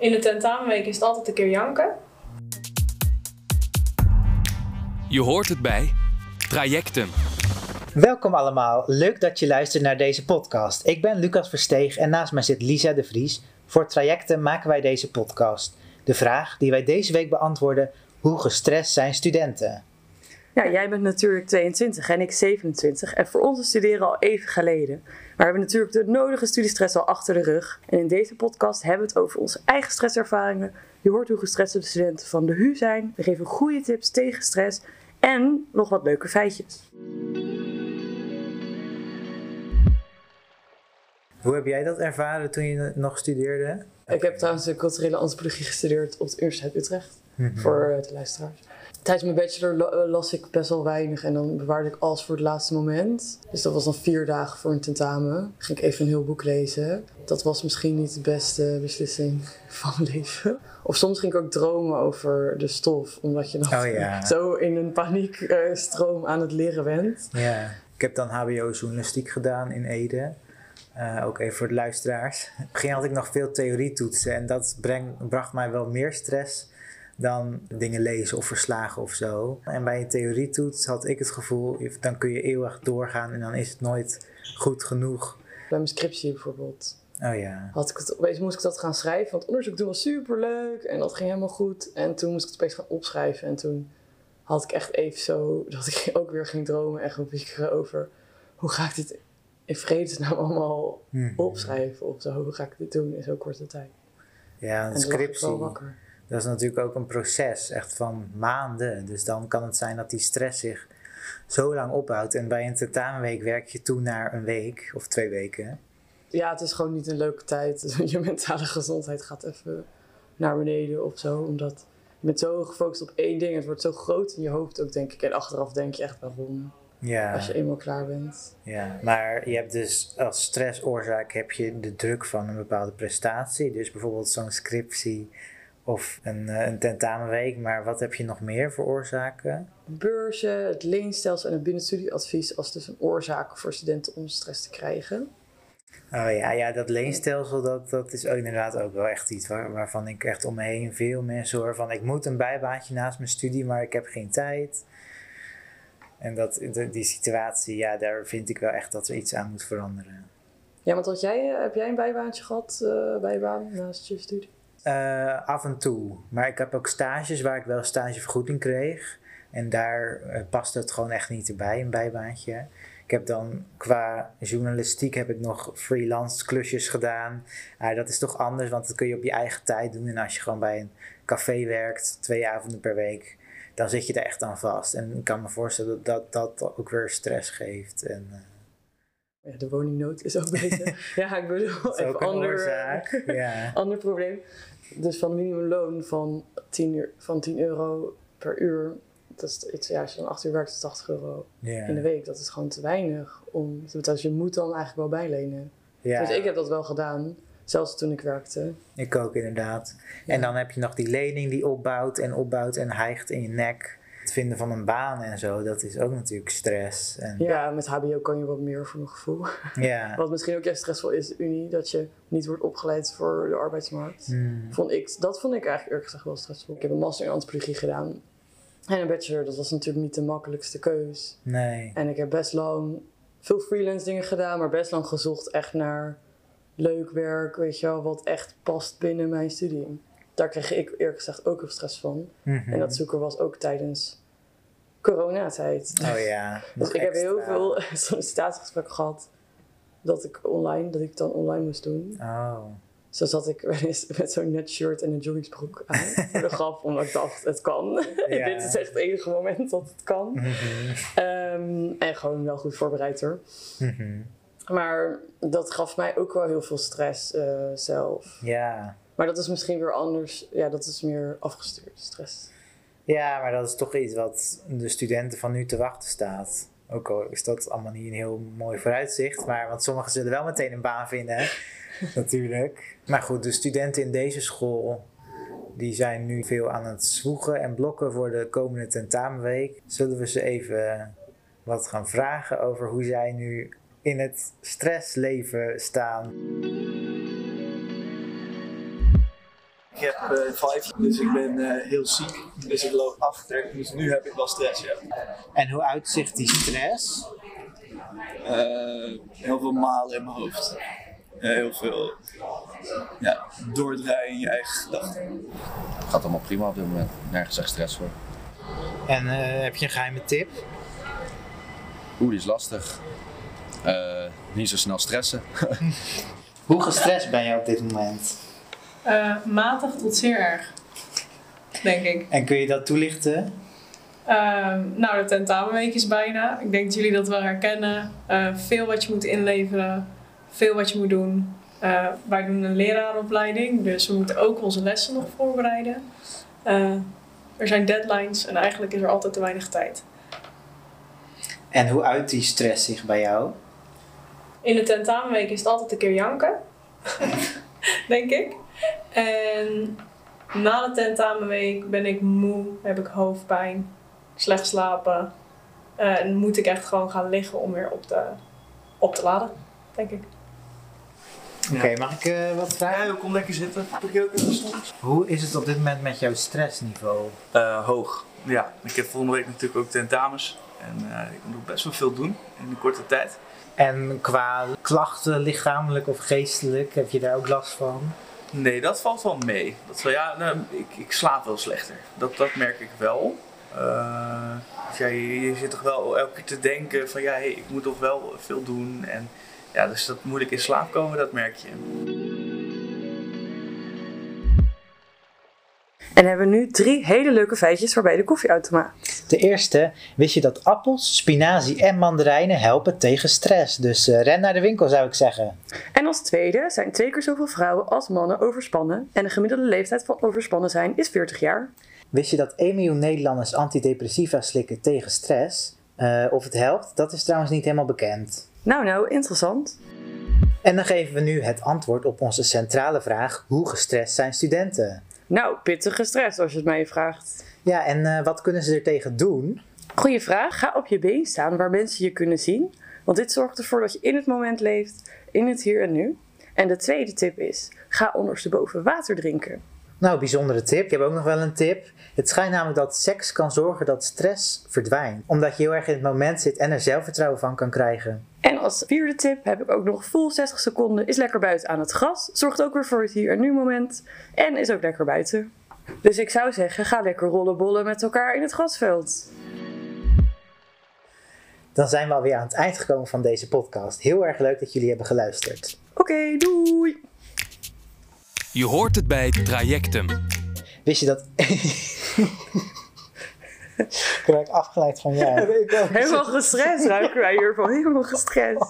In de tentamenweek is het altijd een keer janken. Je hoort het bij Trajecten. Welkom allemaal, leuk dat je luistert naar deze podcast. Ik ben Lucas Versteeg en naast mij zit Lisa de Vries. Voor Trajecten maken wij deze podcast. De vraag die wij deze week beantwoorden, hoe gestrest zijn studenten? Ja, jij bent natuurlijk 22 en ik 27. En voor ons is studeren al even geleden. Maar we hebben natuurlijk de nodige studiestress al achter de rug. En in deze podcast hebben we het over onze eigen stresservaringen. Je hoort hoe gestrest de studenten van de HU zijn. We geven goede tips tegen stress. En nog wat leuke feitjes. Hoe heb jij dat ervaren toen je nog studeerde? Ik heb trouwens de culturele antropologie gestudeerd op de Universiteit Utrecht. Mhm. Voor de luisteraars. Tijdens mijn bachelor eh, las ik best wel weinig en dan bewaarde ik alles voor het laatste moment. Dus dat was dan vier dagen voor een tentamen. Ging ik even een heel boek lezen. Dat was misschien niet de beste beslissing van mijn leven. Of soms ging ik ook dromen over de stof, omdat je dan Oh ja. zo in een paniekstroom aan het leren bent. Ja, ik heb dan HBO journalistiek gedaan in Ede. Eh, ook even voor de luisteraars. In het begin had ik nog veel theorietoetsen en dat breng, bracht mij wel meer stress dan dingen lezen of verslagen of zo. En bij een theorietoets had ik het gevoel, dan kun je eeuwig doorgaan en dan is het nooit goed genoeg. Bij mijn scriptie bijvoorbeeld. Oh ja. had ik het, opeens moest ik dat gaan schrijven. Want onderzoek doen was super leuk en dat ging helemaal goed. En toen moest ik het opeens gaan opschrijven. En toen had ik echt even zo dat ik ook weer ging dromen en gaan over hoe ga ik dit in vredesnaam allemaal Mhm. opschrijven of zo. Hoe ga ik dit doen in zo'n korte tijd? Ja, een En scriptie. Dat is natuurlijk ook een proces, echt van maanden. Dus dan kan het zijn dat die stress zich zo lang opbouwt. En bij een tentamenweek werk je toe naar een week of twee weken. Ja, het is gewoon niet een leuke tijd. Je mentale gezondheid gaat even naar beneden of zo. Omdat je bent zo gefocust op één ding. Het wordt zo groot in je hoofd ook, denk ik. En achteraf denk je echt waarom. Ja, Als je eenmaal klaar bent. ja, maar je hebt dus als stressoorzaak heb je de druk van een bepaalde prestatie. Dus bijvoorbeeld zo'n scriptie of een, eh, een tentamenweek. Maar wat heb je nog meer voor oorzaken? beurzen, het leenstelsel en het binnenstudieadvies als dus een oorzaak voor studenten om stress te krijgen. Oh ja, ja dat leenstelsel, dat, dat is ook inderdaad ook wel echt iets waar, waarvan ik echt om me heen veel mensen hoor van ik moet een bijbaantje naast mijn studie, maar ik heb geen tijd. En dat, die situatie, ja, daar vind ik wel echt dat er iets aan moet veranderen. Ja, want had jij, eh, heb jij een bijbaantje gehad, eh bijbaan naast je studie? Eh, af en toe, maar ik heb ook stages waar ik wel stagevergoeding kreeg. En daar eh, past het gewoon echt niet erbij, een bijbaantje. Ik heb dan qua journalistiek heb ik nog freelance klusjes gedaan. Ah, dat is toch anders, want dat kun je op je eigen tijd doen. En als je gewoon bij een café werkt, twee avonden per week, dan zit je er echt aan vast. En ik kan me voorstellen dat dat, dat ook weer stress geeft. En, eh, Ja, de woningnood is ook bezig. ja, ik bedoel, even een ander, eh, oorzaak. Ja. ander probleem. Dus van minimumloon van 10, uur, van 10 euro per uur, dat is iets, ja, als je dan 8 uur werkt, is het 80 euro in de week. Dat is gewoon te weinig om te betalen. Dus je moet dan eigenlijk wel bijlenen. Ja. Dus ik heb dat wel gedaan, zelfs toen ik werkte. Ik ook inderdaad. Ja. En dan heb je nog die lening die opbouwt en opbouwt en hijgt in je nek. Het vinden van een baan en zo, dat is ook natuurlijk stress. En, Ja, met HBO kan je wat meer voor mijn gevoel. ja. Wat misschien ook juist stressvol is, Unie, dat je niet wordt opgeleid voor de arbeidsmarkt. Hmm. Vond ik, dat vond ik eigenlijk eerlijk gezegd wel stressvol. Ik heb een master in antropologie gedaan. En een bachelor, dat was natuurlijk niet de makkelijkste keus. Nee. En ik heb best lang veel freelance dingen gedaan, maar best lang gezocht echt naar leuk werk, weet je wel, wat echt past binnen mijn studie. Daar kreeg ik eerlijk gezegd ook heel stress van. Mhm. En dat zoeken was ook tijdens coronatijd. Oh ja. Dus ik heb heel veel sollicitatiegesprekken gehad dat ik online, dat ik dan online moest doen. Oh. Zo zat ik wel eens met zo'n net shirt en een joggingsbroek aan. Voor de grap, omdat ik dacht, het kan. Ja. Dit is echt het enige moment dat het kan. Mhm. Ehm, en gewoon wel goed voorbereid hoor. Mhm. Maar dat gaf mij ook wel heel veel stress eh, zelf. Ja. Maar dat is misschien weer anders. Ja, dat is meer afgestuurd stress. Ja, maar dat is toch iets wat de studenten van nu te wachten staat. Ook al is dat allemaal niet een heel mooi vooruitzicht. Maar, want sommigen zullen wel meteen een baan vinden, natuurlijk. Maar goed, de studenten in deze school, die zijn nu veel aan het zwoegen en blokken voor de komende tentamenweek. Zullen we ze even wat gaan vragen over hoe zij nu in het stressleven staan? Heb eh, vijf, dus ik ben eh, heel ziek. Dus ik loop achter. Dus nu heb ik wel stress, ja. En hoe uitzicht die stress? Eh, heel veel malen in mijn hoofd. Heel veel ja, doordraaien in je eigen gedachten. Gaat allemaal prima op dit moment. Nergens echt stress voor. En eh, heb je een geheime tip? Oeh, die is lastig. Eh, niet zo snel stressen. Hoe gestrest ben je op dit moment? Eh, matig tot zeer erg, denk ik. En kun je dat toelichten? Ehm, nou, de tentamenweek is bijna. Ik denk dat jullie dat wel herkennen. Eh, veel wat je moet inleveren, veel wat je moet doen. Eh, wij doen een leraaropleiding, dus we moeten ook onze lessen nog voorbereiden. Er zijn deadlines en eigenlijk is er altijd te weinig tijd. En hoe uit die stress zich bij jou? In de tentamenweek is het altijd een keer janken, denk ik. En na de tentamenweek ben ik moe, heb ik hoofdpijn, slecht slapen. Eh, en moet ik echt gewoon gaan liggen om weer op te, op te laden, denk ik. Oké, mag ik eh, wat vragen? Ja, kom lekker zitten. Pak je ook even? Hoe is het op dit moment met jouw stressniveau? Eh, hoog. Ja, ik heb volgende week natuurlijk ook tentamens. En eh, ik moet best wel veel doen in een korte tijd. En qua klachten, lichamelijk of geestelijk, heb je daar ook last van? Nee, dat valt wel mee. Dat ja, nou, ik, ik slaap wel slechter. Dat, dat merk ik wel. Eh, dus ja, je, zit toch wel elke keer te denken van ja, hey, ik moet toch wel veel doen. En ja, dus dat moeilijk in slaap komen, dat merk je. En hebben we nu drie hele leuke feitjes voor bij de koffieautomaat. De eerste, wist je dat appels, spinazie en mandarijnen helpen tegen stress? Dus eh, ren naar de winkel zou ik zeggen. En als tweede zijn twee keer zoveel vrouwen als mannen overspannen. En de gemiddelde leeftijd van overspannen zijn is 40 jaar. Wist je dat 1 miljoen Nederlanders antidepressiva slikken tegen stress? Eh, of het helpt, dat is trouwens niet helemaal bekend. Nou, nou, interessant. En dan geven we nu het antwoord op onze centrale vraag: hoe gestrest zijn studenten? Nou, pittige stress als je het mij vraagt. Ja, en eh, wat kunnen ze er tegen doen? Goeie vraag. Ga op je been staan waar mensen je kunnen zien. Want dit zorgt ervoor dat je in het moment leeft, in het hier en nu. En de tweede tip is, ga ondersteboven water drinken. Nou, bijzondere tip. Ik heb ook nog wel een tip. Het schijnt namelijk dat seks kan zorgen dat stress verdwijnt. Omdat je heel erg in het moment zit en er zelfvertrouwen van kan krijgen. En als vierde tip heb ik ook nog vol 60 seconden is lekker buiten aan het gras. Zorgt ook weer voor het hier en nu moment. En is ook lekker buiten. Dus ik zou zeggen, ga lekker rollenbollen met elkaar in het grasveld. Dan zijn we alweer aan het eind gekomen van deze podcast. Heel erg leuk dat jullie hebben geluisterd. Oké, doei! Je hoort het bij Trajectum. Wist je dat. ik raak afgeleid van jou. Helemaal gestrest ruiken wij hiervan. Helemaal gestrest.